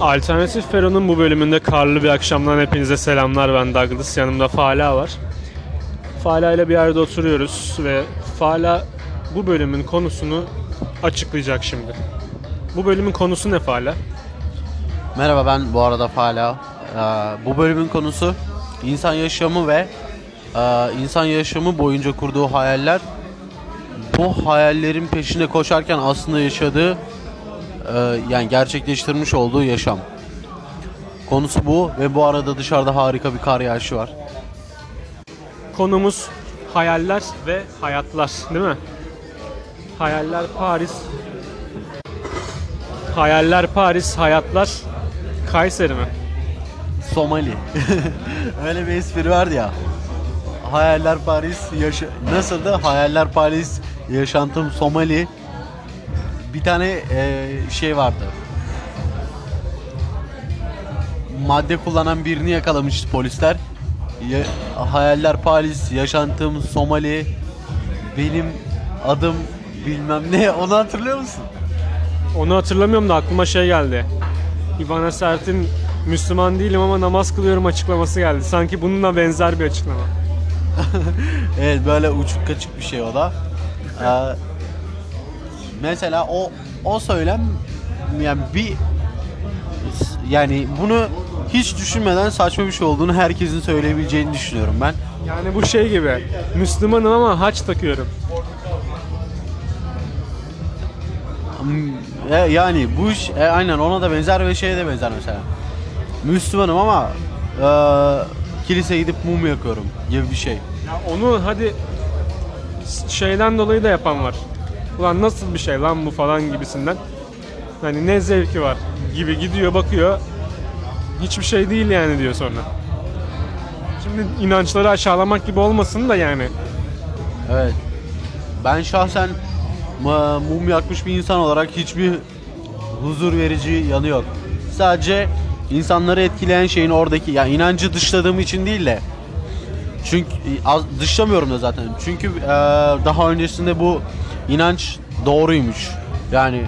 Alternatif Fero'nun bu bölümünde karlı bir akşamdan hepinize selamlar. Ben Douglas. Yanımda Fala var. Fala ile bir yerde oturuyoruz ve Fala bu bölümün konusunu açıklayacak şimdi. Bu bölümün konusu ne Fala? Merhaba ben bu arada Fala. Ee, bu bölümün konusu insan yaşamı ve e, insan yaşamı boyunca kurduğu hayaller. Bu hayallerin peşinde koşarken aslında yaşadığı e, yani gerçekleştirmiş olduğu yaşam. Konusu bu ve bu arada dışarıda harika bir kar yağışı var. Konumuz hayaller ve hayatlar değil mi? Hayaller Paris. Hayaller Paris, hayatlar Kayseri mi? Somali. Öyle bir espri vardı ya. Hayaller Paris, yaşa nasıldı? Hayaller Paris, yaşantım Somali. Bir tane e, şey vardı. Madde kullanan birini yakalamıştı polisler. Ya- hayaller Paris, yaşantım Somali. Benim adım bilmem ne. Onu hatırlıyor musun? Onu hatırlamıyorum da aklıma şey geldi. İvana Sert'in Müslüman değilim ama namaz kılıyorum açıklaması geldi. Sanki bununla benzer bir açıklama. Evet böyle uçuk kaçık bir şey o da. Ee, mesela o o söylem yani bir yani bunu hiç düşünmeden saçma bir şey olduğunu herkesin söyleyebileceğini düşünüyorum ben. Yani bu şey gibi. Müslümanım ama haç takıyorum. Hmm, e, yani bu iş e, aynen ona da benzer ve şeye de benzer mesela. Müslümanım ama e, kiliseye gidip mum yakıyorum gibi bir şey. Ya onu hadi şeyden dolayı da yapan var. Ulan nasıl bir şey lan bu falan gibisinden. Hani ne zevki var gibi gidiyor bakıyor. Hiçbir şey değil yani diyor sonra. Şimdi inançları aşağılamak gibi olmasın da yani. Evet. Ben şahsen mum yakmış bir insan olarak hiçbir huzur verici yanı yok. Sadece insanları etkileyen şeyin oradaki yani inancı dışladığım için değil de çünkü dışlamıyorum da zaten. Çünkü daha öncesinde bu inanç doğruymuş. Yani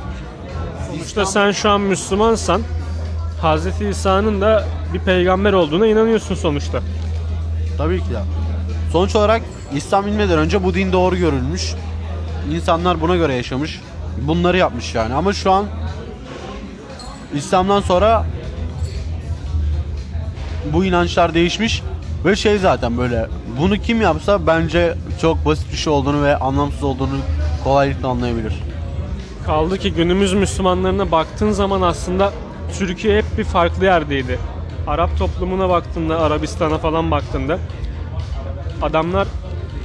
Sonuçta sen şu an Müslümansan Hz. İsa'nın da bir peygamber olduğuna inanıyorsun sonuçta. Tabii ki de. Sonuç olarak İslam bilmeden önce bu din doğru görülmüş. İnsanlar buna göre yaşamış. Bunları yapmış yani. Ama şu an İslam'dan sonra bu inançlar değişmiş ve şey zaten böyle bunu kim yapsa bence çok basit bir şey olduğunu ve anlamsız olduğunu kolaylıkla anlayabilir. Kaldı ki günümüz Müslümanlarına baktığın zaman aslında Türkiye hep bir farklı yerdeydi. Arap toplumuna baktığında, Arabistan'a falan baktığında adamlar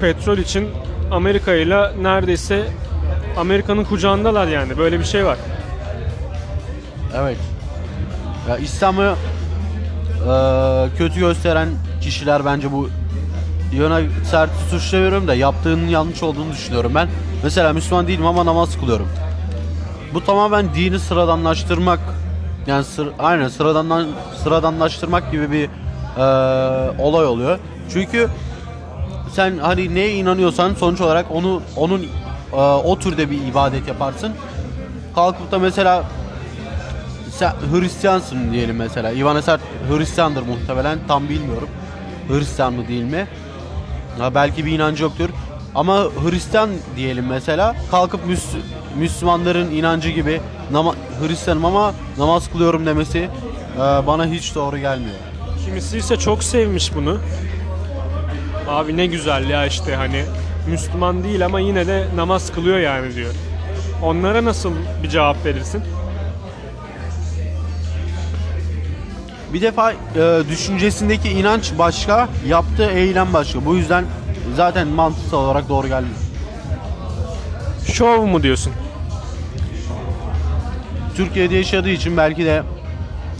petrol için Amerika ile neredeyse Amerika'nın kucağındalar yani. Böyle bir şey var. Evet. Ya İslam'ı eee, kötü gösteren kişiler bence bu yöne sert suçlamıyorum da yaptığının yanlış olduğunu düşünüyorum ben. Mesela Müslüman değilim ama namaz kılıyorum. Bu tamamen dini sıradanlaştırmak yani sır, aynen sıradandan sıradanlaştırmak gibi bir eee, olay oluyor. Çünkü sen hani neye inanıyorsan sonuç olarak onu onun eee, o türde bir ibadet yaparsın. Kalkıp da mesela sen Hristiyansın diyelim mesela. İvan Eser Hristiyandır muhtemelen. Tam bilmiyorum. Hristiyan mı değil mi? Ha, belki bir inancı yoktur. Ama Hristiyan diyelim mesela. Kalkıp Müs- Müslümanların inancı gibi nama- Hristiyanım ama namaz kılıyorum demesi e, bana hiç doğru gelmiyor. Kimisi ise çok sevmiş bunu. Abi ne güzel ya işte hani Müslüman değil ama yine de namaz kılıyor yani diyor. Onlara nasıl bir cevap verirsin? Bir defa e, düşüncesindeki inanç başka, yaptığı eylem başka. Bu yüzden zaten mantıksal olarak doğru gelmiyor. Şov mu diyorsun? Türkiye'de yaşadığı için belki de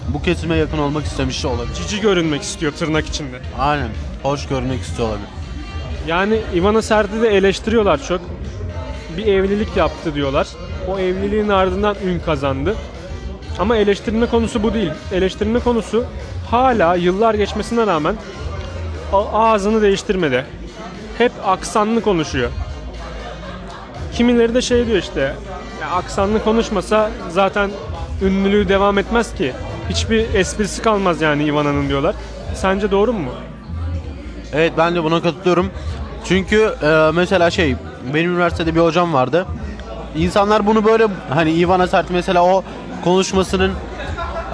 bu kesime yakın olmak istemiş de olabilir. Cici görünmek istiyor tırnak içinde. Aynen. Hoş görünmek istiyor olabilir. Yani Ivana Sert'i de eleştiriyorlar çok. Bir evlilik yaptı diyorlar. O evliliğin ardından ün kazandı. Ama eleştirme konusu bu değil. Eleştirme konusu hala yıllar geçmesine rağmen ağzını değiştirmedi. Hep aksanlı konuşuyor. Kimileri de şey diyor işte, ya aksanlı konuşmasa zaten ünlülüğü devam etmez ki. hiçbir esprisi kalmaz yani Ivana'nın diyorlar. Sence doğru mu? Evet ben de buna katılıyorum. Çünkü e, mesela şey benim üniversitede bir hocam vardı. İnsanlar bunu böyle hani Ivana Sert mesela o konuşmasının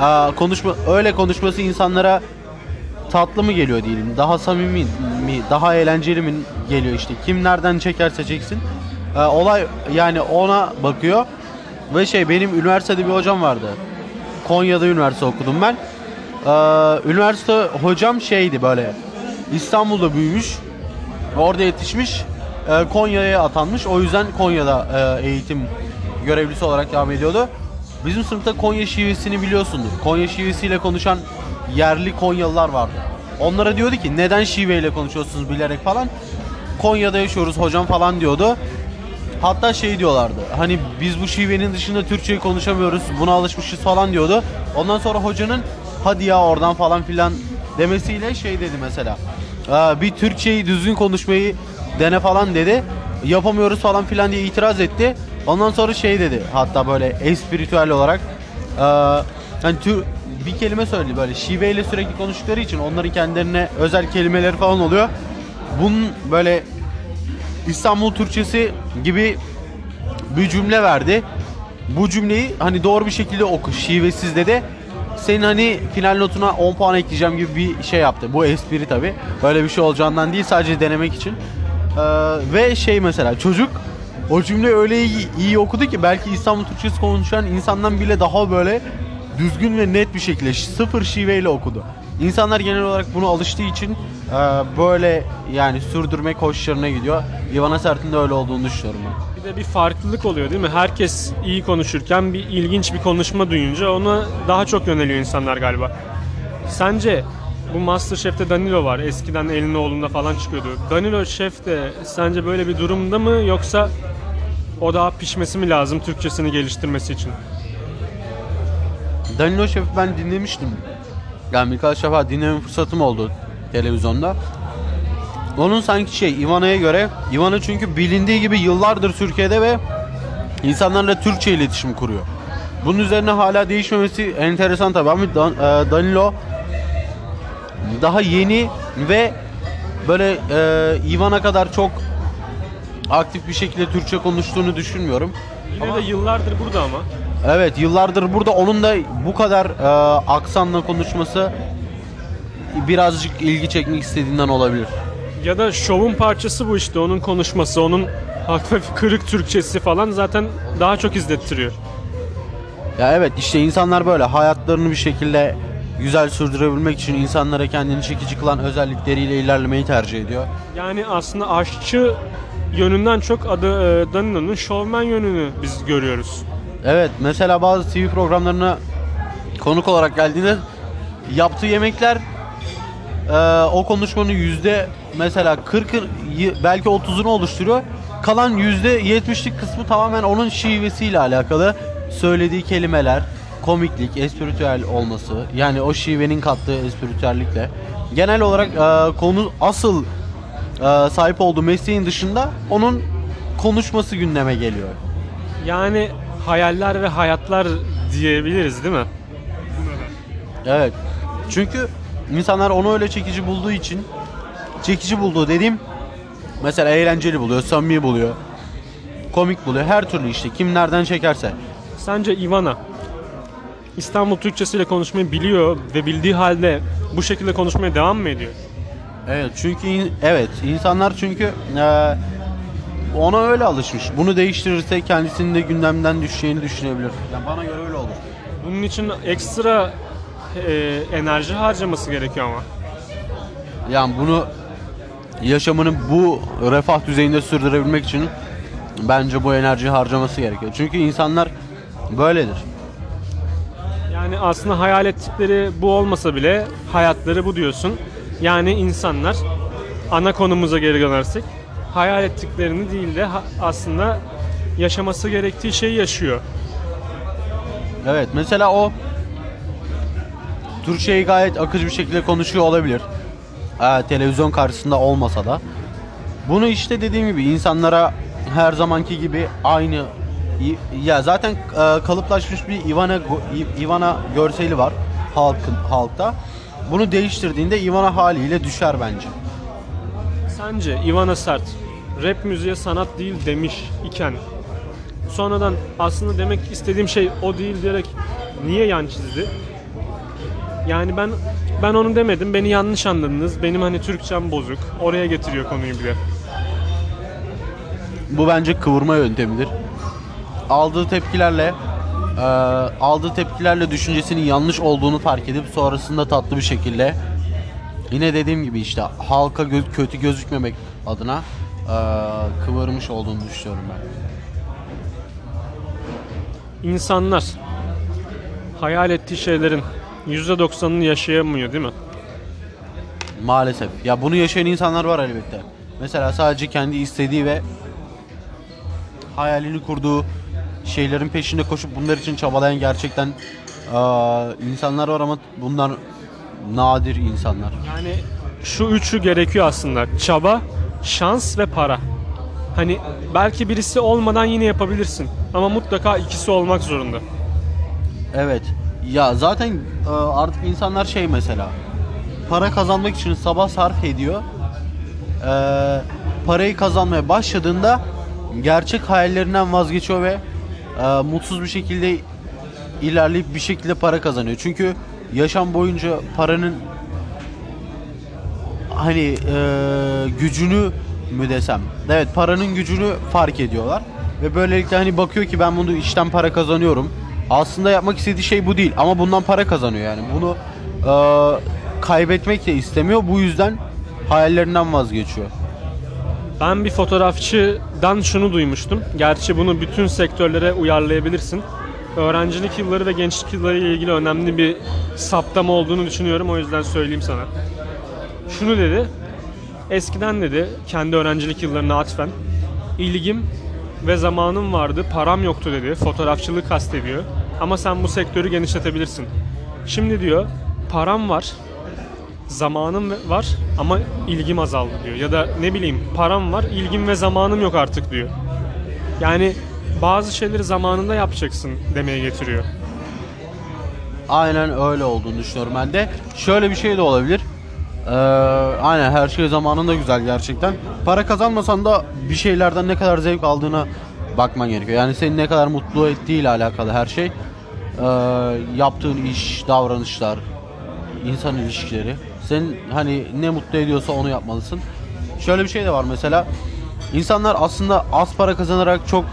e, konuşma öyle konuşması insanlara tatlı mı geliyor diyelim. Daha samimi mi, daha eğlenceli mi geliyor işte. Kim nereden çekerse çeksin. E, olay yani ona bakıyor. Ve şey benim üniversitede bir hocam vardı. Konya'da üniversite okudum ben. Ee, üniversite hocam şeydi böyle İstanbul'da büyümüş. Orada yetişmiş. e, Konya'ya atanmış. O yüzden Konya'da e, eğitim görevlisi olarak devam ediyordu. Bizim sınıfta Konya şivesini biliyorsundur. Konya şivesiyle konuşan yerli Konyalılar vardı. Onlara diyordu ki neden şiveyle konuşuyorsunuz bilerek falan. Konya'da yaşıyoruz hocam falan diyordu. Hatta şey diyorlardı. Hani biz bu şivenin dışında Türkçeyi konuşamıyoruz. Buna alışmışız falan diyordu. Ondan sonra hocanın hadi ya oradan falan filan demesiyle şey dedi mesela. "Aa, bir Türkçeyi düzgün konuşmayı dene falan dedi. Yapamıyoruz falan filan diye itiraz etti. Ondan sonra şey dedi. Hatta böyle espritüel olarak. Hani bir kelime söyledi böyle şiveyle sürekli konuştukları için onların kendilerine özel kelimeleri falan oluyor. Bunun böyle İstanbul Türkçesi gibi bir cümle verdi. Bu cümleyi hani doğru bir şekilde oku şivesiz dedi. Senin hani final notuna 10 puan ekleyeceğim gibi bir şey yaptı. Bu espri tabi. Böyle bir şey olacağından değil sadece denemek için. Ee, ve şey mesela çocuk o cümleyi öyle iyi, iyi okudu ki belki İstanbul Türkçesi konuşan insandan bile daha böyle düzgün ve net bir şekilde sıfır şiveyle okudu. İnsanlar genel olarak buna alıştığı için e, böyle yani sürdürmek hoşlarına gidiyor. Ivana Sert'in de öyle olduğunu düşünüyorum ben. Bir de bir farklılık oluyor değil mi? Herkes iyi konuşurken bir ilginç bir konuşma duyunca ona daha çok yöneliyor insanlar galiba. Sence bu Masterchef'te Danilo var. Eskiden elinin oğlunda falan çıkıyordu. Danilo Şef de sence böyle bir durumda mı yoksa o daha pişmesi mi lazım Türkçesini geliştirmesi için? Danilo Şef'i ben dinlemiştim. Yani birkaç defa dinleme fırsatım oldu televizyonda. Onun sanki şey Ivana'ya göre Ivana çünkü bilindiği gibi yıllardır Türkiye'de ve insanlarla Türkçe iletişim kuruyor. Bunun üzerine hala değişmemesi enteresan tabii ama Dan- e, Danilo daha yeni ve böyle e, Ivana kadar çok aktif bir şekilde Türkçe konuştuğunu düşünmüyorum. Yine Ama- de yıllardır burada ama. Evet yıllardır burada onun da bu kadar e, aksanla konuşması birazcık ilgi çekmek istediğinden olabilir. Ya da şovun parçası bu işte. Onun konuşması, onun hafif kırık Türkçesi falan zaten daha çok izlettiriyor. Ya evet işte insanlar böyle hayatlarını bir şekilde güzel sürdürebilmek için insanlara kendini çekici kılan özellikleriyle ilerlemeyi tercih ediyor. Yani aslında aşçı yönünden çok adı e, Danilo'nun şovmen yönünü biz görüyoruz. Evet mesela bazı TV programlarına konuk olarak geldiğinde yaptığı yemekler e, o konuşmanın yüzde mesela 40'ı y- belki 30'unu oluşturuyor. Kalan yüzde 70'lik kısmı tamamen onun şivesiyle alakalı. Söylediği kelimeler, komiklik, espritüel olması yani o şivenin kattığı espritüellikle. Genel olarak e, konu asıl e, sahip olduğu mesleğin dışında onun konuşması gündeme geliyor. Yani hayaller ve hayatlar diyebiliriz değil mi? Evet. Çünkü insanlar onu öyle çekici bulduğu için çekici bulduğu dediğim mesela eğlenceli buluyor, samimi buluyor. Komik buluyor. Her türlü işte kim nereden çekerse. Sence Ivana İstanbul Türkçesiyle konuşmayı biliyor ve bildiği halde bu şekilde konuşmaya devam mı ediyor? Evet çünkü evet insanlar çünkü eee, ona öyle alışmış. Bunu değiştirirse kendisinin de gündemden düşeceğini düşünebilir. Yani bana göre öyle olur. Bunun için ekstra e, enerji harcaması gerekiyor ama. Yani bunu yaşamını bu refah düzeyinde sürdürebilmek için bence bu enerji harcaması gerekiyor. Çünkü insanlar böyledir. Yani aslında hayal ettikleri bu olmasa bile hayatları bu diyorsun. Yani insanlar ana konumuza geri dönersek hayal ettiklerini değil de aslında yaşaması gerektiği şeyi yaşıyor. Evet mesela o Türkçeyi gayet akıcı bir şekilde konuşuyor olabilir. Ee, televizyon karşısında olmasa da. Bunu işte dediğim gibi insanlara her zamanki gibi aynı ya zaten e, kalıplaşmış bir Ivana Ivana görseli var. halkın halkta. Bunu değiştirdiğinde Ivana haliyle düşer bence. Sence Ivana Sert rap müziğe sanat değil demiş iken sonradan aslında demek istediğim şey o değil diyerek niye yan çizdi? Yani ben ben onu demedim. Beni yanlış anladınız. Benim hani Türkçem bozuk. Oraya getiriyor konuyu bir de. Bu bence kıvırma yöntemidir. Aldığı tepkilerle aldığı tepkilerle düşüncesinin yanlış olduğunu fark edip sonrasında tatlı bir şekilde yine dediğim gibi işte halka gö- kötü gözükmemek adına e, kıvırmış olduğunu düşünüyorum ben. İnsanlar hayal ettiği şeylerin %90'ını yaşayamıyor değil mi? Maalesef. Ya bunu yaşayan insanlar var elbette. Mesela sadece kendi istediği ve hayalini kurduğu şeylerin peşinde koşup bunlar için çabalayan gerçekten eee, insanlar var ama bunlar nadir insanlar. Yani şu üçü gerekiyor aslında. Çaba, şans ve para. Hani belki birisi olmadan yine yapabilirsin. Ama mutlaka ikisi olmak zorunda. Evet. Ya zaten eee, artık insanlar şey mesela para kazanmak için sabah sarf ediyor. Eee, parayı kazanmaya başladığında gerçek hayallerinden vazgeçiyor ve eee, mutsuz bir şekilde ilerleyip bir şekilde para kazanıyor. Çünkü yaşam boyunca paranın hani eee, gücünü mü desem? Evet paranın gücünü fark ediyorlar. Ve böylelikle hani bakıyor ki ben bunu işten para kazanıyorum. Aslında yapmak istediği şey bu değil ama bundan para kazanıyor yani. Bunu eee, kaybetmek de istemiyor. Bu yüzden hayallerinden vazgeçiyor. Ben bir fotoğrafçıdan şunu duymuştum. Gerçi bunu bütün sektörlere uyarlayabilirsin. Öğrencilik yılları ve gençlik yılları ile ilgili önemli bir saptama olduğunu düşünüyorum. O yüzden söyleyeyim sana. Şunu dedi. Eskiden dedi kendi öğrencilik yıllarına atfen ilgim ve zamanım vardı, param yoktu dedi. Fotoğrafçılığı kastediyor. Ama sen bu sektörü genişletebilirsin. Şimdi diyor param var, zamanım var ama ilgim azaldı diyor. Ya da ne bileyim param var, ilgim ve zamanım yok artık diyor. Yani bazı şeyleri zamanında yapacaksın demeye getiriyor. Aynen öyle olduğunu düşünüyorum ben de. Şöyle bir şey de olabilir. Ee, aynen her şey zamanında güzel gerçekten. Para kazanmasan da bir şeylerden ne kadar zevk aldığına bakman gerekiyor. Yani seni ne kadar mutlu ettiğiyle alakalı her şey. Ee, yaptığın iş, davranışlar, insan ilişkileri. Senin hani ne mutlu ediyorsa onu yapmalısın. Şöyle bir şey de var mesela. İnsanlar aslında az para kazanarak çok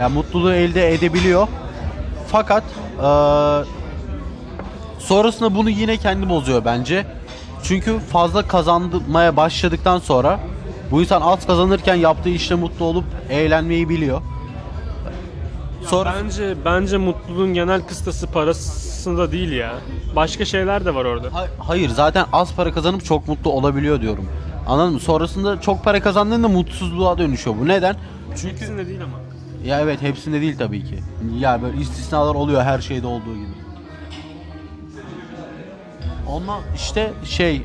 yani mutluluğu elde edebiliyor. Fakat eee Sonrasında bunu yine kendi bozuyor bence. Çünkü fazla kazanmaya başladıktan sonra bu insan az kazanırken yaptığı işte mutlu olup eğlenmeyi biliyor. Sonra Bence bence mutluluğun genel kıstası parasında değil ya. Başka şeyler de var orada. Ha- hayır zaten az para kazanıp çok mutlu olabiliyor diyorum. Anladın mı? Sonrasında çok para kazandığında mutsuzluğa dönüşüyor. Bu neden? Çünkü İkisinde değil ama. Ya evet hepsinde değil tabii ki. Ya böyle istisnalar oluyor her şeyde olduğu gibi. Ama işte şey eee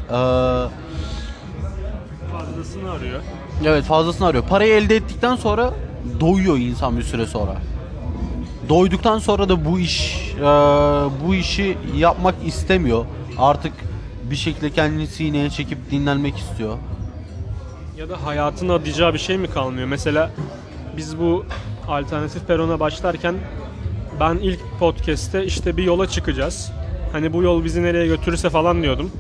Fazlasını arıyor. Evet fazlasını arıyor. Parayı elde ettikten sonra doyuyor insan bir süre sonra. Doyduktan sonra da bu iş eee, bu işi yapmak istemiyor. Artık bir şekilde kendini sineye çekip dinlenmek istiyor. Ya da hayatın adayacağı bir şey mi kalmıyor? Mesela biz bu alternatif perona başlarken ben ilk podcast'te işte bir yola çıkacağız. Hani bu yol bizi nereye götürürse falan diyordum.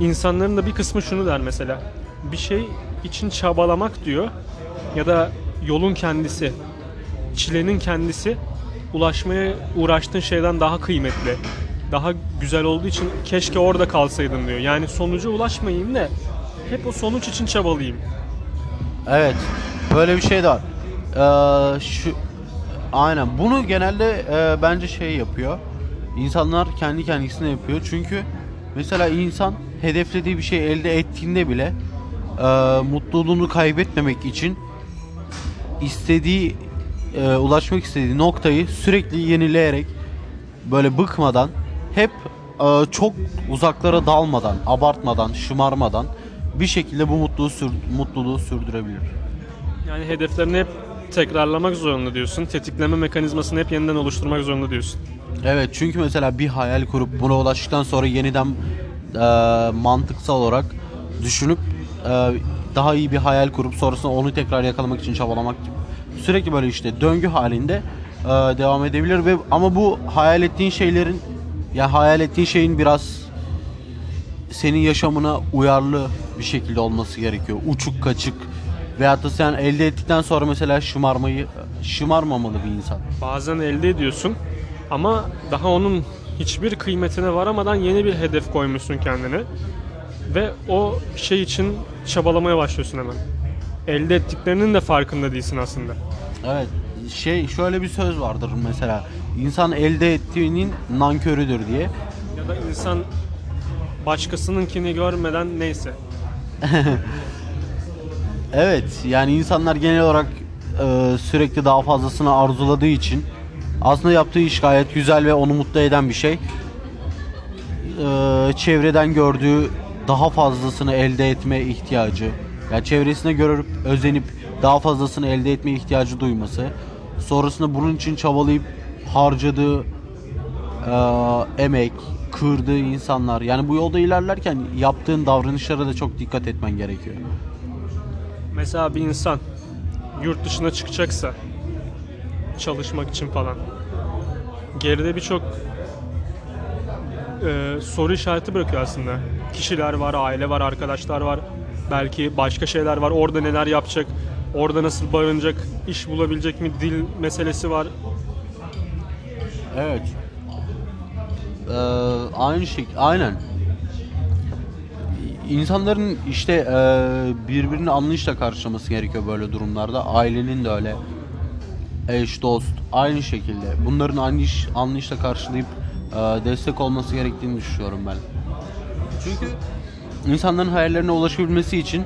İnsanların da bir kısmı şunu der mesela. Bir şey için çabalamak diyor ya da yolun kendisi, çilenin kendisi ulaşmaya uğraştığın şeyden daha kıymetli. Daha güzel olduğu için keşke orada kalsaydın diyor. Yani sonuca ulaşmayayım da hep o sonuç için çabalayayım. Evet. Böyle bir şey de var. Eee, şu aynen bunu genelde eee, bence şey yapıyor. İnsanlar kendi kendisine yapıyor. Çünkü mesela insan hedeflediği bir şey elde ettiğinde bile eee, mutluluğunu kaybetmemek için istediği eee, ulaşmak istediği noktayı sürekli yenileyerek böyle bıkmadan hep eee, çok uzaklara dalmadan, abartmadan, şımarmadan bir şekilde bu mutluluğu sür- mutluluğu sürdürebilir. Yani hedeflerini hep tekrarlamak zorunda diyorsun. Tetikleme mekanizmasını hep yeniden oluşturmak zorunda diyorsun. Evet çünkü mesela bir hayal kurup buna ulaştıktan sonra yeniden e, mantıksal olarak düşünüp e, daha iyi bir hayal kurup sonrasında onu tekrar yakalamak için çabalamak. Sürekli böyle işte döngü halinde e, devam edebilir ve ama bu hayal ettiğin şeylerin ya hayal ettiğin şeyin biraz senin yaşamına uyarlı bir şekilde olması gerekiyor. Uçuk kaçık veyahut da sen elde ettikten sonra mesela şımarmayı şımarmamalı bir insan. Bazen elde ediyorsun ama daha onun hiçbir kıymetine varamadan yeni bir hedef koymuşsun kendine. Ve o şey için çabalamaya başlıyorsun hemen. Elde ettiklerinin de farkında değilsin aslında. Evet. Şey şöyle bir söz vardır mesela. İnsan elde ettiğinin nankörüdür diye. Ya da insan başkasınınkini görmeden neyse. Evet. Yani insanlar genel olarak e, sürekli daha fazlasını arzuladığı için aslında yaptığı iş gayet güzel ve onu mutlu eden bir şey. E, çevreden gördüğü daha fazlasını elde etme ihtiyacı. Yani çevresine görüp özenip daha fazlasını elde etme ihtiyacı duyması. Sonrasında bunun için çabalayıp harcadığı e, emek, kırdığı insanlar. Yani bu yolda ilerlerken yaptığın davranışlara da çok dikkat etmen gerekiyor. Mesela bir insan yurt dışına çıkacaksa çalışmak için falan geride birçok e, soru işareti bırakıyor aslında. Kişiler var, aile var, arkadaşlar var. Belki başka şeyler var. Orada neler yapacak? Orada nasıl barınacak? iş bulabilecek mi? Dil meselesi var. Evet. Ee, aynı şey, aynen. İnsanların işte e, birbirini anlayışla karşılaması gerekiyor böyle durumlarda. Ailenin de öyle. Eş, dost, aynı şekilde. Bunların anlayış, anlayışla karşılayıp e, destek olması gerektiğini düşünüyorum ben. Çünkü insanların hayallerine ulaşabilmesi için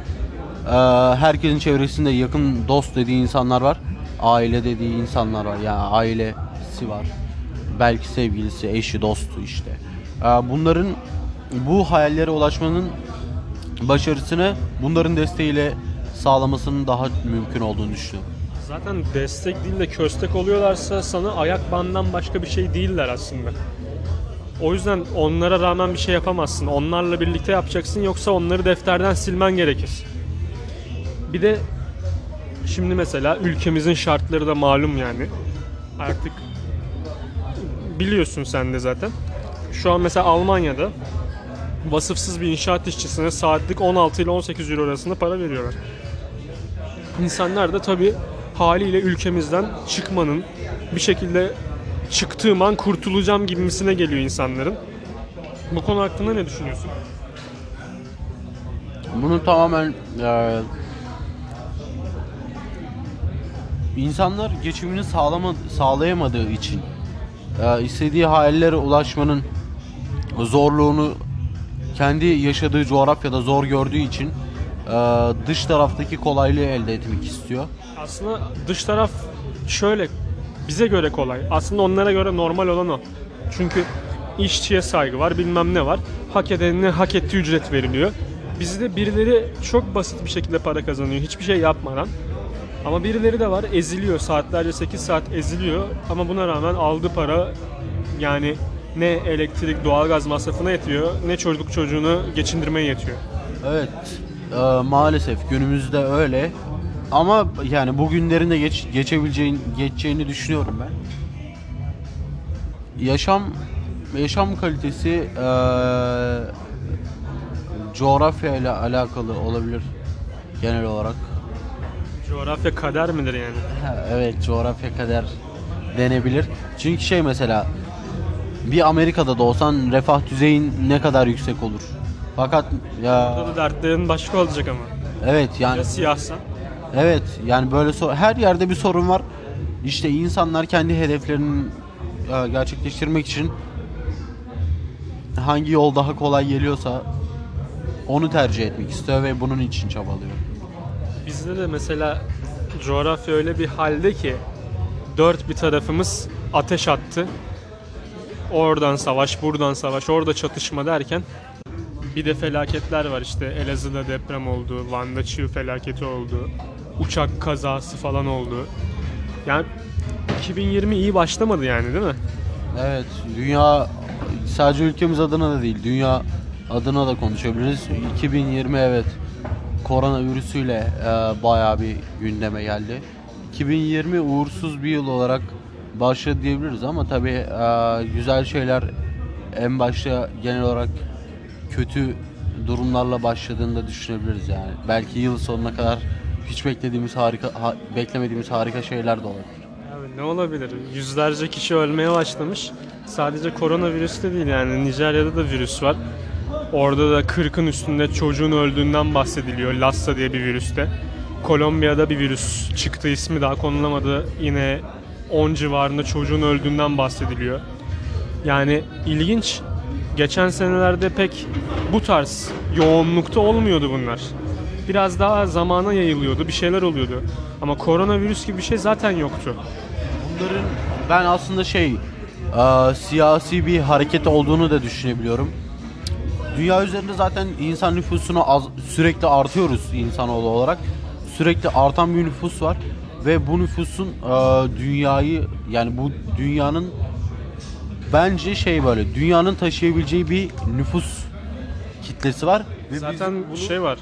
e, herkesin çevresinde yakın dost dediği insanlar var. Aile dediği insanlar var. Yani ailesi var. Belki sevgilisi, eşi, dostu işte. E, bunların bu hayallere ulaşmanın başarısını bunların desteğiyle sağlamasının daha mümkün olduğunu düşünüyorum. Zaten destek değil de köstek oluyorlarsa sana ayak bandan başka bir şey değiller aslında. O yüzden onlara rağmen bir şey yapamazsın. Onlarla birlikte yapacaksın yoksa onları defterden silmen gerekir. Bir de şimdi mesela ülkemizin şartları da malum yani. Artık biliyorsun sen de zaten. Şu an mesela Almanya'da vasıfsız bir inşaat işçisine saatlik 16 ile 18 euro arasında para veriyorlar. İnsanlar da tabii haliyle ülkemizden çıkmanın bir şekilde çıktığım an kurtulacağım gibisine geliyor insanların. Bu konu hakkında ne düşünüyorsun? Bunu tamamen e, insanlar geçimini sağlama, sağlayamadığı için e, istediği hayallere ulaşmanın zorluğunu kendi yaşadığı coğrafyada zor gördüğü için e, dış taraftaki kolaylığı elde etmek istiyor. Aslında dış taraf şöyle bize göre kolay. Aslında onlara göre normal olan o. Çünkü işçiye saygı var, bilmem ne var. Hak edenine hak ettiği ücret veriliyor. Bizde birileri çok basit bir şekilde para kazanıyor hiçbir şey yapmadan. Ama birileri de var eziliyor saatlerce 8 saat eziliyor ama buna rağmen aldığı para yani ne elektrik doğalgaz masrafına yetiyor ne çocuk çocuğunu geçindirmeye yetiyor. Evet, e, maalesef günümüzde öyle. Ama yani bugünlerin de geç, geçebileceğin, geçeceğini düşünüyorum ben. Yaşam yaşam kalitesi e, coğrafya ile alakalı olabilir genel olarak. Coğrafya kader midir yani? Evet, coğrafya kadar denebilir. Çünkü şey mesela bir Amerika'da da olsan refah düzeyin ne kadar yüksek olur. Fakat ya Burada da dertlerin başka olacak ama. evet yani Ya siyahsan? Evet yani böyle sor- her yerde bir sorun var. İşte insanlar kendi hedeflerini e, gerçekleştirmek için hangi yol daha kolay geliyorsa onu tercih etmek istiyor ve bunun için çabalıyor. Bizde de mesela coğrafya öyle bir halde ki dört bir tarafımız ateş attı. Oradan savaş, buradan savaş, orada çatışma derken bir de felaketler var işte Elazığ'da deprem oldu, Van'da çığ felaketi oldu, uçak kazası falan oldu. Yani 2020 iyi başlamadı yani değil mi? Evet, dünya sadece ülkemiz adına da değil, dünya adına da konuşabiliriz. 2020 evet koronavirüsüyle e, bayağı bir gündeme geldi. 2020 uğursuz bir yıl olarak başladı diyebiliriz ama tabii e, güzel şeyler en başta genel olarak kötü durumlarla başladığını da düşünebiliriz yani. Belki yıl sonuna kadar hiç beklediğimiz harika ha- beklemediğimiz harika şeyler de olabilir. Abi ne olabilir? Yüzlerce kişi ölmeye başlamış. Sadece koronavirüs de değil yani Nijerya'da da virüs var. Orada da 40'ın üstünde çocuğun öldüğünden bahsediliyor. Lassa diye bir virüste. Kolombiya'da bir virüs çıktı ismi daha konulamadı. Yine 10 civarında çocuğun öldüğünden bahsediliyor. Yani ilginç. Geçen senelerde pek bu tarz yoğunlukta olmuyordu bunlar. Biraz daha zamana yayılıyordu, bir şeyler oluyordu. Ama koronavirüs gibi bir şey zaten yoktu. Bunların ben aslında şey e, siyasi bir hareket olduğunu da düşünebiliyorum. Dünya üzerinde zaten insan nüfusunu az, sürekli artıyoruz insanoğlu olarak. Sürekli artan bir nüfus var ve bu nüfusun e, dünyayı yani bu dünyanın bence şey böyle dünyanın taşıyabileceği bir nüfus kitlesi var. Ve Zaten bunu- şey var.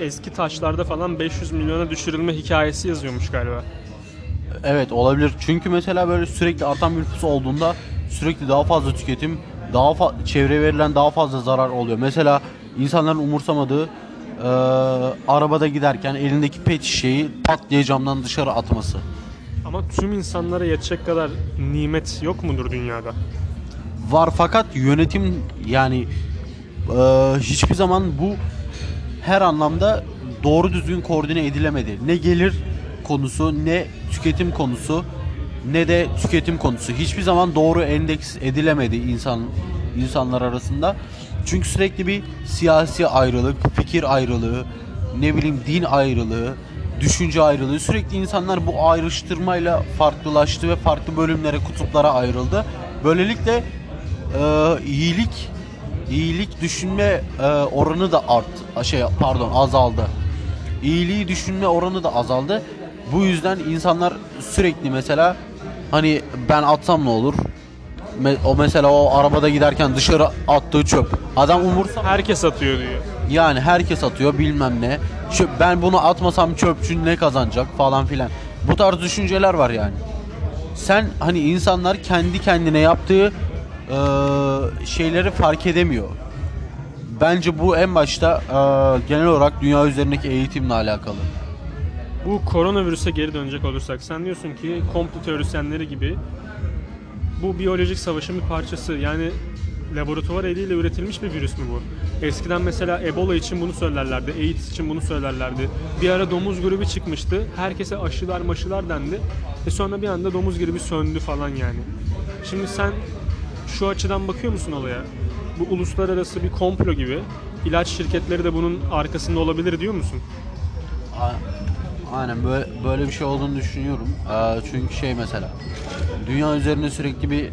Eski taşlarda falan 500 milyona düşürülme hikayesi yazıyormuş galiba. Evet olabilir. Çünkü mesela böyle sürekli artan bir nüfus olduğunda sürekli daha fazla tüketim, daha fa- çevreye verilen daha fazla zarar oluyor. Mesela insanların umursamadığı e, arabada giderken elindeki pet şişeyi pat diye camdan dışarı atması. Ama tüm insanlara yetecek kadar nimet yok mudur dünyada? Var fakat yönetim yani e, hiçbir zaman bu her anlamda doğru düzgün koordine edilemedi. Ne gelir konusu, ne tüketim konusu, ne de tüketim konusu. Hiçbir zaman doğru endeks edilemedi insan insanlar arasında. Çünkü sürekli bir siyasi ayrılık, fikir ayrılığı, ne bileyim din ayrılığı, düşünce ayrılığı sürekli insanlar bu ayrıştırmayla farklılaştı ve farklı bölümlere, kutuplara ayrıldı. Böylelikle e, iyilik iyilik düşünme e, oranı da art şey pardon azaldı. İyiliği düşünme oranı da azaldı. Bu yüzden insanlar sürekli mesela hani ben atsam ne olur? Me- o mesela o arabada giderken dışarı attığı çöp. Adam umursa Herkes atıyor diyor. yani herkes atıyor bilmem ne. Çöp, ben bunu atmasam çöpçü ne kazanacak falan filan. Bu tarz düşünceler var yani. Sen hani insanlar kendi kendine yaptığı eee, şeyleri fark edemiyor. Bence bu en başta eee, genel olarak dünya üzerindeki eğitimle alakalı. Bu koronavirüse geri dönecek olursak sen diyorsun ki komplo teorisyenleri gibi bu biyolojik savaşın bir parçası. Yani laboratuvar eliyle üretilmiş bir virüs mü bu? Eskiden mesela Ebola için bunu söylerlerdi, AIDS için bunu söylerlerdi. Bir ara domuz gribi çıkmıştı. Herkese aşılar maşılar dendi. E sonra bir anda domuz gribi söndü falan yani. Şimdi sen şu açıdan bakıyor musun olaya? Bu uluslararası bir komplo gibi. İlaç şirketleri de bunun arkasında olabilir diyor musun? Aynen böyle, böyle bir şey olduğunu düşünüyorum. Eee, çünkü şey mesela dünya üzerinde sürekli bir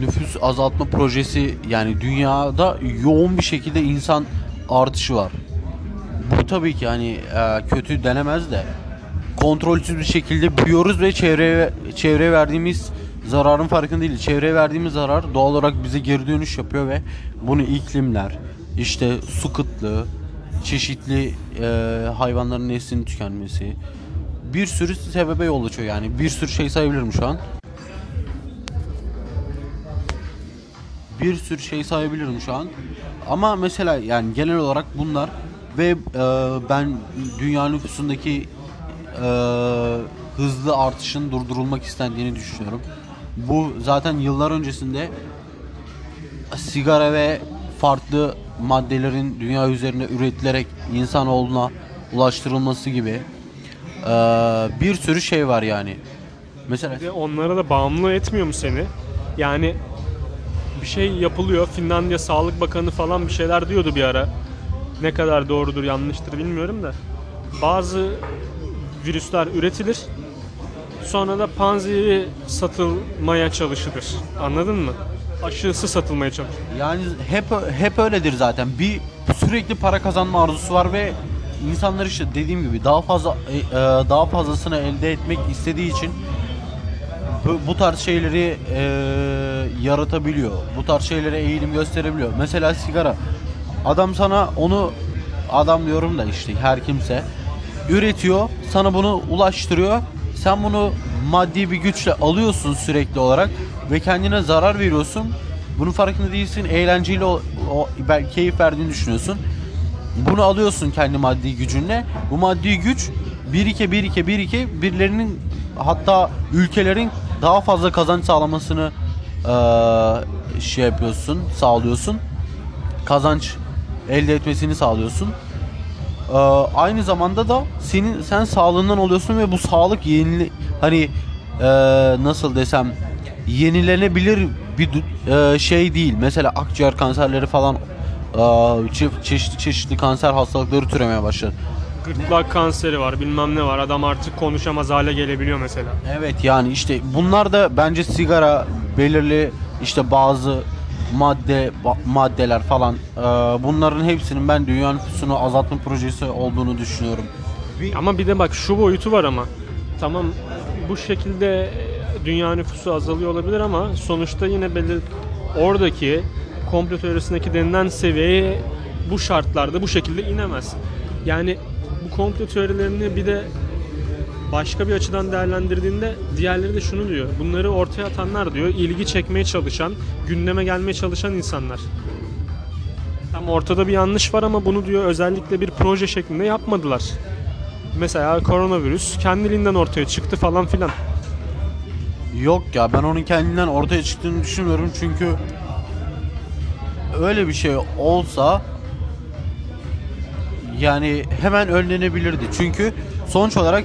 nüfus azaltma projesi yani dünyada yoğun bir şekilde insan artışı var. Bu tabii ki hani eee, kötü denemez de kontrolsüz bir şekilde büyüyoruz ve çevreye çevreye verdiğimiz zararın farkında değiliz. Çevreye verdiğimiz zarar doğal olarak bize geri dönüş yapıyor ve bunu iklimler, işte su kıtlığı, çeşitli eee, hayvanların neslinin tükenmesi bir sürü sebebe yol açıyor yani. Bir sürü şey sayabilirim şu an. bir sürü şey sayabilirim şu an. Ama mesela yani genel olarak bunlar ve e, ben dünya nüfusundaki e, hızlı artışın durdurulmak istendiğini düşünüyorum. Bu zaten yıllar öncesinde sigara ve farklı maddelerin dünya üzerinde üretilerek insanoğluna ulaştırılması gibi e, bir sürü şey var yani. Mesela de onlara da bağımlı etmiyor mu seni? Yani bir şey yapılıyor. Finlandiya Sağlık Bakanı falan bir şeyler diyordu bir ara. Ne kadar doğrudur yanlıştır bilmiyorum da. Bazı virüsler üretilir. Sonra da panzehiri satılmaya çalışılır. Anladın mı? Aşısı satılmaya çalışılır. Yani hep hep öyledir zaten. Bir sürekli para kazanma arzusu var ve insanlar işte dediğim gibi daha fazla e, e, daha fazlasını elde etmek istediği için bu, bu tarz şeyleri e, yaratabiliyor. Bu tarz şeylere eğilim gösterebiliyor. Mesela sigara. Adam sana onu adam diyorum da işte her kimse üretiyor, sana bunu ulaştırıyor. Sen bunu maddi bir güçle alıyorsun sürekli olarak ve kendine zarar veriyorsun. Bunun farkında değilsin. Eğlenceli o, o keyif verdiğini düşünüyorsun. Bunu alıyorsun kendi maddi gücünle. Bu maddi güç birike birike birike birilerinin hatta ülkelerin daha fazla kazanç sağlamasını eee, şey yapıyorsun, sağlıyorsun. Kazanç elde etmesini sağlıyorsun. Eee, aynı zamanda da senin sen sağlığından oluyorsun ve bu sağlık yenili hani eee, nasıl desem yenilenebilir bir eee, şey değil. Mesela akciğer kanserleri falan eee, çe- çeşitli çeşitli kanser hastalıkları türemeye başladı. Gırtlak kanseri var bilmem ne var. Adam artık konuşamaz hale gelebiliyor mesela. Evet yani işte bunlar da bence sigara belirli işte bazı madde ba- maddeler falan eee, bunların hepsinin ben dünya nüfusunu azaltma projesi olduğunu düşünüyorum. Ama bir de bak şu boyutu var ama. Tamam bu şekilde e, dünya nüfusu azalıyor olabilir ama sonuçta yine belli oradaki komplo teorisindeki denilen seviyeye bu şartlarda bu şekilde inemez. Yani bu komplo teorilerini bir de başka bir açıdan değerlendirdiğinde diğerleri de şunu diyor. Bunları ortaya atanlar diyor ilgi çekmeye çalışan, gündeme gelmeye çalışan insanlar. Tam ortada bir yanlış var ama bunu diyor özellikle bir proje şeklinde yapmadılar. Mesela koronavirüs kendiliğinden ortaya çıktı falan filan. Yok ya ben onun kendinden ortaya çıktığını düşünmüyorum çünkü öyle bir şey olsa yani hemen önlenebilirdi. Çünkü sonuç olarak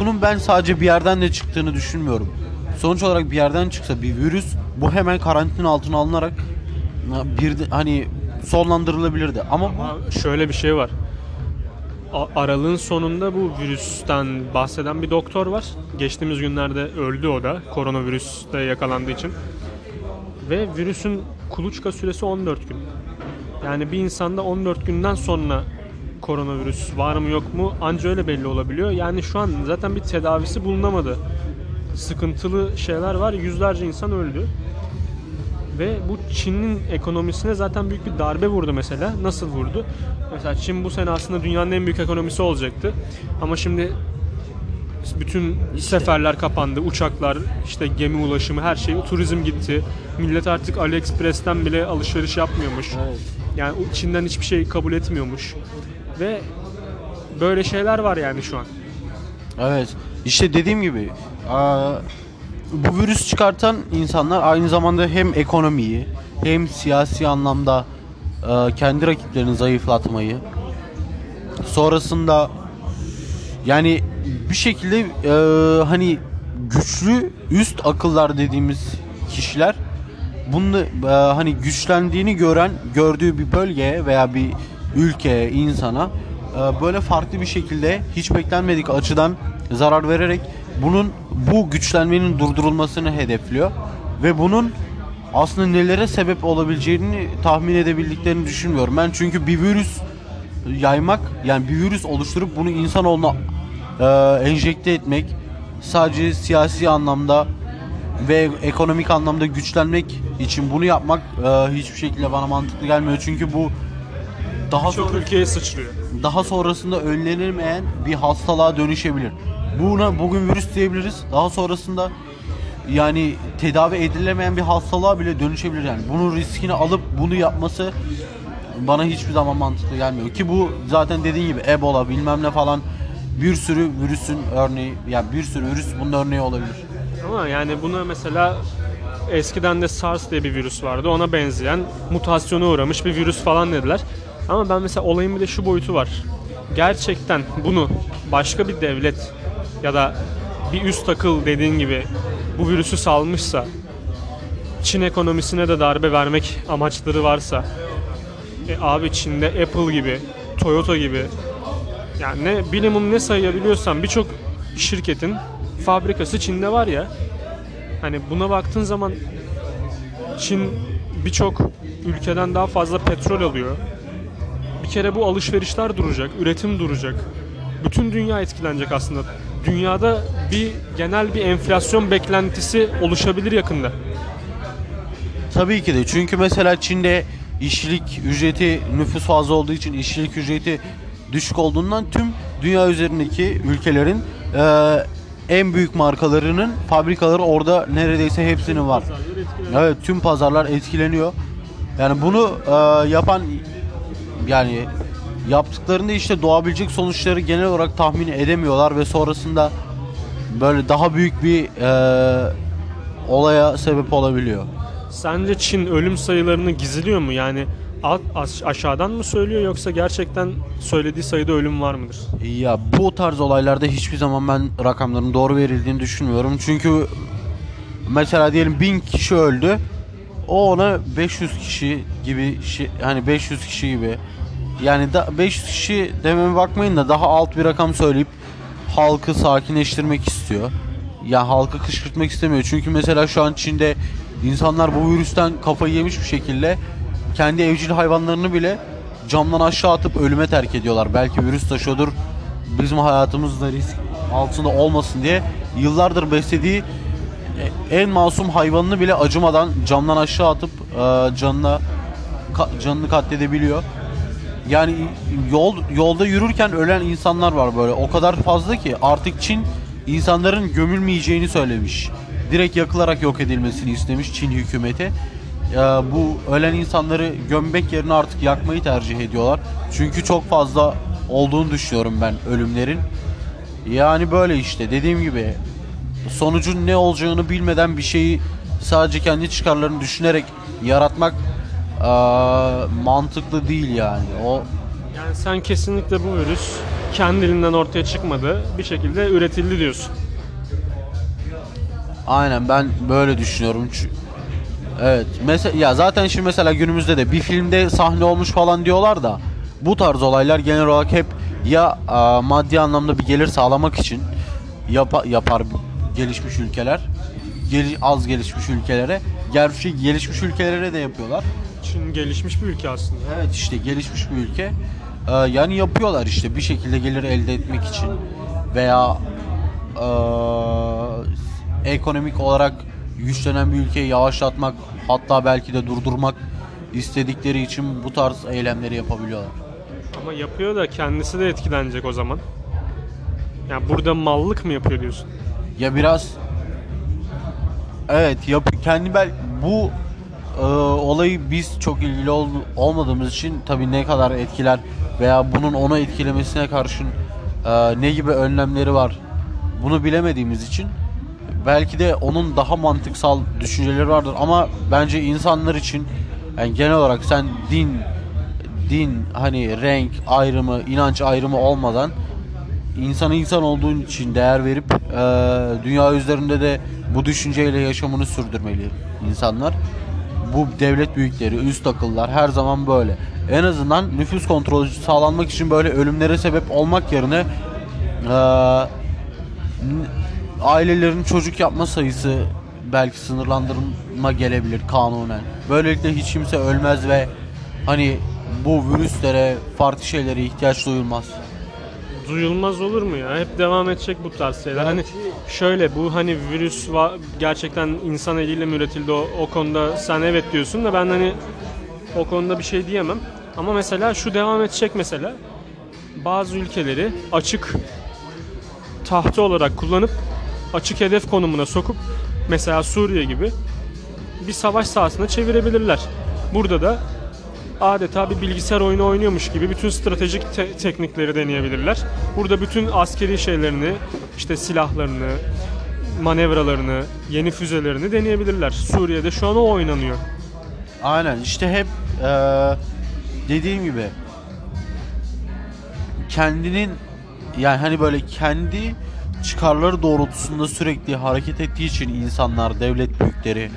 bunun ben sadece bir yerden de çıktığını düşünmüyorum. Sonuç olarak bir yerden çıksa bir virüs bu hemen karantina altına alınarak bir hani sonlandırılabilirdi. Ama Ama şöyle bir şey var. Aralığın sonunda bu virüsten bahseden bir doktor var. Geçtiğimiz günlerde öldü o da koronavirüste yakalandığı için. Ve virüsün kuluçka süresi 14 gün. Yani bir insanda 14 günden sonra koronavirüs var mı yok mu anca öyle belli olabiliyor. Yani şu an zaten bir tedavisi bulunamadı. Sıkıntılı şeyler var. Yüzlerce insan öldü. Ve bu Çin'in ekonomisine zaten büyük bir darbe vurdu mesela. Nasıl vurdu? Mesela Çin bu sene aslında dünyanın en büyük ekonomisi olacaktı. Ama şimdi bütün seferler kapandı. Uçaklar, işte gemi ulaşımı, her şey, turizm gitti. Millet artık AliExpress'ten bile alışveriş yapmıyormuş. Yani Çin'den hiçbir şey kabul etmiyormuş. Ve böyle şeyler var yani şu an. Evet. İşte dediğim gibi aa, bu virüs çıkartan insanlar aynı zamanda hem ekonomiyi hem siyasi anlamda aa, kendi rakiplerini zayıflatmayı sonrasında yani bir şekilde eee, hani güçlü üst akıllar dediğimiz kişiler bunu eee, hani güçlendiğini gören gördüğü bir bölgeye veya bir ülkeye insana eee, böyle farklı bir şekilde hiç beklenmedik açıdan zarar vererek bunun bu güçlenmenin durdurulmasını hedefliyor ve bunun aslında nelere sebep olabileceğini tahmin edebildiklerini düşünmüyorum. Ben çünkü bir virüs yaymak yani bir virüs oluşturup bunu insanoğluna e, enjekte etmek sadece siyasi anlamda ve ekonomik anlamda güçlenmek için bunu yapmak e, hiçbir şekilde bana mantıklı gelmiyor. Çünkü bu daha Çok sonra ülkeye sıçrıyor. daha sonrasında önlenemeyen bir hastalığa dönüşebilir. Buna bugün virüs diyebiliriz. Daha sonrasında yani tedavi edilemeyen bir hastalığa bile dönüşebilir yani. Bunun riskini alıp bunu yapması bana hiçbir zaman mantıklı gelmiyor. Ki bu zaten dediğin gibi Ebola bilmem ne falan bir sürü virüsün örneği yani bir sürü virüs bunun örneği olabilir. Ama yani buna mesela eskiden de SARS diye bir virüs vardı. Ona benzeyen mutasyona uğramış bir virüs falan dediler. Ama ben mesela olayın bir de şu boyutu var. Gerçekten bunu başka bir devlet ya da bir üst akıl dediğin gibi bu virüsü salmışsa Çin ekonomisine de darbe vermek amaçları varsa e abi Çin'de Apple gibi, Toyota gibi yani ne minimum ne sayabiliyorsan birçok şirketin fabrikası Çin'de var ya. Hani buna baktığın zaman Çin birçok ülkeden daha fazla petrol alıyor. kere bu alışverişler duracak, üretim duracak. Bütün dünya etkilenecek aslında. Dünyada bir genel bir enflasyon beklentisi oluşabilir yakında. Tabii ki de çünkü mesela Çin'de işçilik ücreti nüfus fazla olduğu için işçilik ücreti düşük olduğundan tüm dünya üzerindeki ülkelerin eee, en büyük markalarının fabrikaları orada neredeyse hepsinin var. Evet tüm pazarlar etkileniyor. Yani bunu eee, yapan yani yaptıklarında işte doğabilecek sonuçları genel olarak tahmin edemiyorlar ve sonrasında böyle daha büyük bir eee, olaya sebep olabiliyor. Sence Çin ölüm sayılarını gizliyor mu? Yani alt, aş- aşağıdan mı söylüyor yoksa gerçekten söylediği sayıda ölüm var mıdır? Ya bu tarz olaylarda hiçbir zaman ben rakamların doğru verildiğini düşünmüyorum. Çünkü mesela diyelim 1000 kişi öldü. O ona 500 kişi gibi hani 500 kişi gibi. Yani da 500 kişi dememe bakmayın da daha alt bir rakam söyleyip halkı sakinleştirmek istiyor. Ya halkı kışkırtmak istemiyor. Çünkü mesela şu an Çin'de insanlar bu virüsten kafayı yemiş bir şekilde kendi evcil hayvanlarını bile camdan aşağı atıp ölüme terk ediyorlar. Belki virüs taşıyordur. Bizim hayatımızda risk altında olmasın diye yıllardır beslediği en masum hayvanını bile acımadan camdan aşağı atıp e, canına canını katledebiliyor. Yani yol yolda yürürken ölen insanlar var böyle. O kadar fazla ki artık Çin insanların gömülmeyeceğini söylemiş. Direkt yakılarak yok edilmesini istemiş Çin hükümeti. Ee, bu ölen insanları gömmek yerine artık yakmayı tercih ediyorlar. Çünkü çok fazla olduğunu düşünüyorum ben ölümlerin. Yani böyle işte dediğim gibi sonucun ne olacağını bilmeden bir şeyi sadece kendi çıkarlarını düşünerek yaratmak eee, mantıklı değil yani. O Yani sen kesinlikle bu virüs kendiliğinden ortaya çıkmadı. Bir şekilde üretildi diyorsun. aynen ben böyle düşünüyorum. Çü- Evet. Mesela ya zaten şimdi mesela günümüzde de bir filmde sahne olmuş falan diyorlar da bu tarz olaylar genel olarak hep ya eee, maddi anlamda bir gelir sağlamak için yapa- yapar gelişmiş ülkeler. Geli- az gelişmiş ülkelere. Gerçi gelişmiş ülkelere de yapıyorlar. Çin gelişmiş bir ülke aslında. Evet işte gelişmiş bir ülke. Ee, yani yapıyorlar işte bir şekilde gelir elde etmek için veya ee, ekonomik olarak güçlenen bir ülkeyi yavaşlatmak hatta belki de durdurmak istedikleri için bu tarz eylemleri yapabiliyorlar. Ama yapıyor da kendisi de etkilenecek o zaman. Yani burada mallık mı yapıyor diyorsun? Ya biraz evet yap kendi bel bu e, olayı biz çok ilgili ol- olmadığımız için tabii ne kadar etkiler veya bunun onu etkilemesine karşın e, ne gibi önlemleri var bunu bilemediğimiz için belki de onun daha mantıksal düşünceleri vardır ama bence insanlar için yani genel olarak sen din din hani renk ayrımı inanç ayrımı olmadan insan insan olduğun için değer verip e, dünya üzerinde de bu düşünceyle yaşamını sürdürmeli insanlar. Bu devlet büyükleri, üst akıllar her zaman böyle. En azından nüfus kontrolü sağlanmak için böyle ölümlere sebep olmak yerine e, ailelerin çocuk yapma sayısı belki sınırlandırma gelebilir kanunen. Böylelikle hiç kimse ölmez ve hani bu virüslere, farklı şeylere ihtiyaç duyulmaz. Duyulmaz olur mu ya? Hep devam edecek bu tarz şeyler. Hani şöyle bu hani virüs va- gerçekten insan eliyle mi üretildi o, o konuda sen evet diyorsun da ben hani o konuda bir şey diyemem. Ama mesela şu devam edecek mesela. Bazı ülkeleri açık tahta olarak kullanıp açık hedef konumuna sokup mesela Suriye gibi bir savaş sahasına çevirebilirler. Burada da adeta bir bilgisayar oyunu oynuyormuş gibi bütün stratejik te- teknikleri deneyebilirler. Burada bütün askeri şeylerini, işte silahlarını, manevralarını, yeni füzelerini deneyebilirler. Suriye'de şu an o oynanıyor. Aynen işte hep eee, dediğim gibi kendinin yani hani böyle kendi çıkarları doğrultusunda sürekli hareket ettiği için insanlar, devlet büyükleri,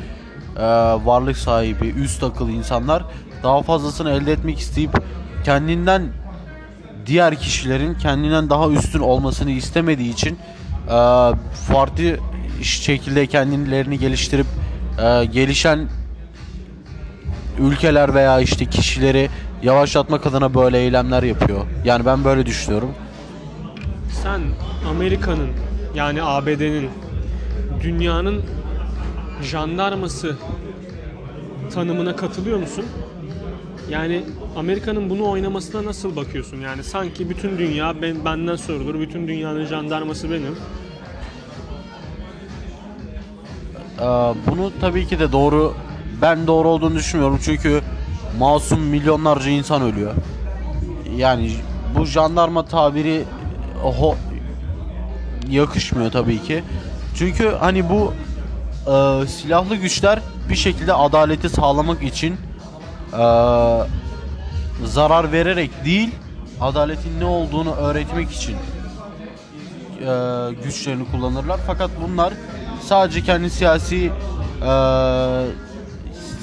eee, varlık sahibi, üst akıl insanlar daha fazlasını elde etmek isteyip kendinden diğer kişilerin kendinden daha üstün olmasını istemediği için eee, farklı şekilde kendilerini geliştirip eee, gelişen ülkeler veya işte kişileri yavaşlatmak adına böyle eylemler yapıyor. Yani ben böyle düşünüyorum. Sen Amerika'nın yani ABD'nin dünyanın jandarması tanımına katılıyor musun? Yani Amerika'nın bunu oynamasına nasıl bakıyorsun? Yani sanki bütün dünya ben, benden sorulur, bütün dünyanın jandarması benim. Ee, bunu tabii ki de doğru ben doğru olduğunu düşünmüyorum çünkü masum milyonlarca insan ölüyor. Yani bu jandarma tabiri ho- yakışmıyor tabii ki. Çünkü hani bu e, silahlı güçler bir şekilde adaleti sağlamak için zarar vererek değil adaletin ne olduğunu öğretmek için e, güçlerini kullanırlar. Fakat bunlar sadece kendi siyasi e,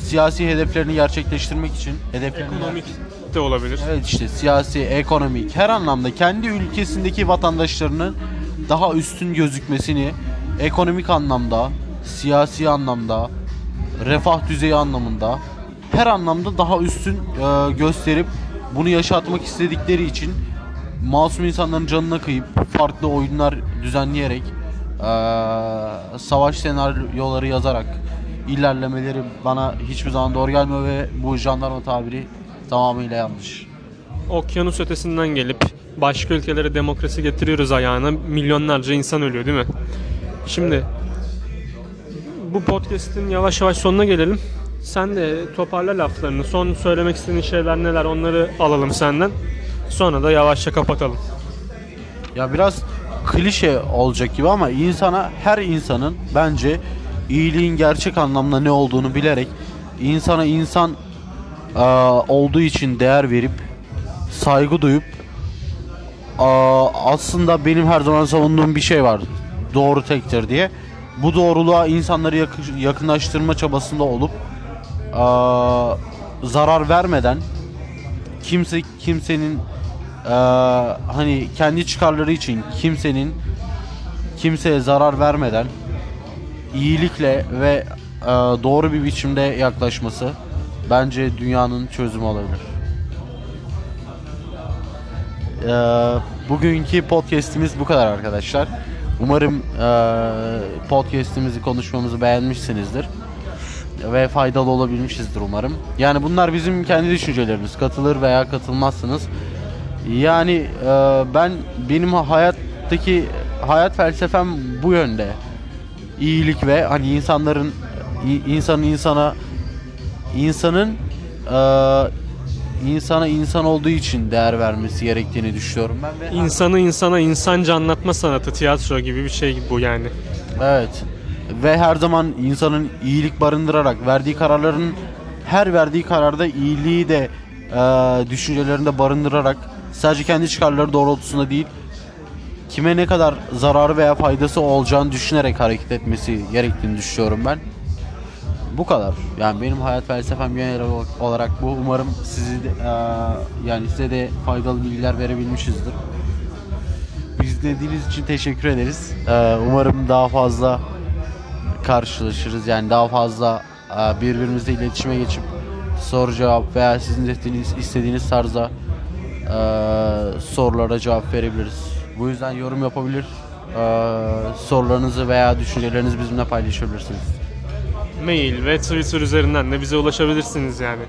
siyasi hedeflerini gerçekleştirmek için hedeflerini Ekonomik de olabilir. Evet işte siyasi, ekonomik her anlamda kendi ülkesindeki vatandaşlarının daha üstün gözükmesini ekonomik anlamda, siyasi anlamda, refah düzeyi anlamında her anlamda daha üstün e, gösterip bunu yaşatmak istedikleri için masum insanların canına kıyıp farklı oyunlar düzenleyerek e, savaş senaryoları yazarak ilerlemeleri bana hiçbir zaman doğru gelmiyor ve bu jandarma tabiri tamamıyla yanlış. Okyanus ötesinden gelip başka ülkelere demokrasi getiriyoruz ayağına. Milyonlarca insan ölüyor değil mi? Şimdi bu podcast'in yavaş yavaş sonuna gelelim. Sen de toparla laflarını. Son söylemek istediğin şeyler neler onları alalım senden. Sonra da yavaşça kapatalım. Ya biraz klişe olacak gibi ama insana her insanın bence iyiliğin gerçek anlamda ne olduğunu bilerek insana insan eee, olduğu için değer verip saygı duyup eee, aslında benim her zaman savunduğum bir şey var. Doğru tektir diye. Bu doğruluğa insanları yakı- yakınlaştırma çabasında olup eee, zarar vermeden kimse kimsenin eee, hani kendi çıkarları için kimsenin kimseye zarar vermeden iyilikle ve eee, doğru bir biçimde yaklaşması bence dünyanın çözümü olabilir. Eee, bugünkü podcast'imiz bu kadar arkadaşlar. Umarım eee podcast'imizi konuşmamızı beğenmişsinizdir ve faydalı olabilmişizdir umarım. Yani bunlar bizim kendi düşüncelerimiz. Katılır veya katılmazsınız. Yani e, ben benim hayattaki hayat felsefem bu yönde. İyilik ve hani insanların insanın insana insanın e, insana insan olduğu için değer vermesi gerektiğini düşünüyorum ben ve İnsanı insana insanca anlatma sanatı, tiyatro gibi bir şey bu yani. Evet. Ve her zaman insanın iyilik barındırarak verdiği kararların her verdiği kararda iyiliği de e, düşüncelerinde barındırarak sadece kendi çıkarları doğrultusunda değil kime ne kadar zararı veya faydası olacağını düşünerek hareket etmesi gerektiğini düşünüyorum ben. Bu kadar. Yani benim hayat felsefem genel olarak bu. Umarım sizi de, e, yani size de faydalı bilgiler verebilmişizdir. Biz dinlediğiniz için teşekkür ederiz. Ee, umarım daha fazla karşılaşırız. Yani daha fazla e, birbirimizle iletişime geçip soru cevap veya sizin istediğiniz, istediğiniz tarzda e, sorulara cevap verebiliriz. Bu yüzden yorum yapabilir, e, sorularınızı veya düşüncelerinizi bizimle paylaşabilirsiniz. Mail ve Twitter üzerinden de bize ulaşabilirsiniz yani.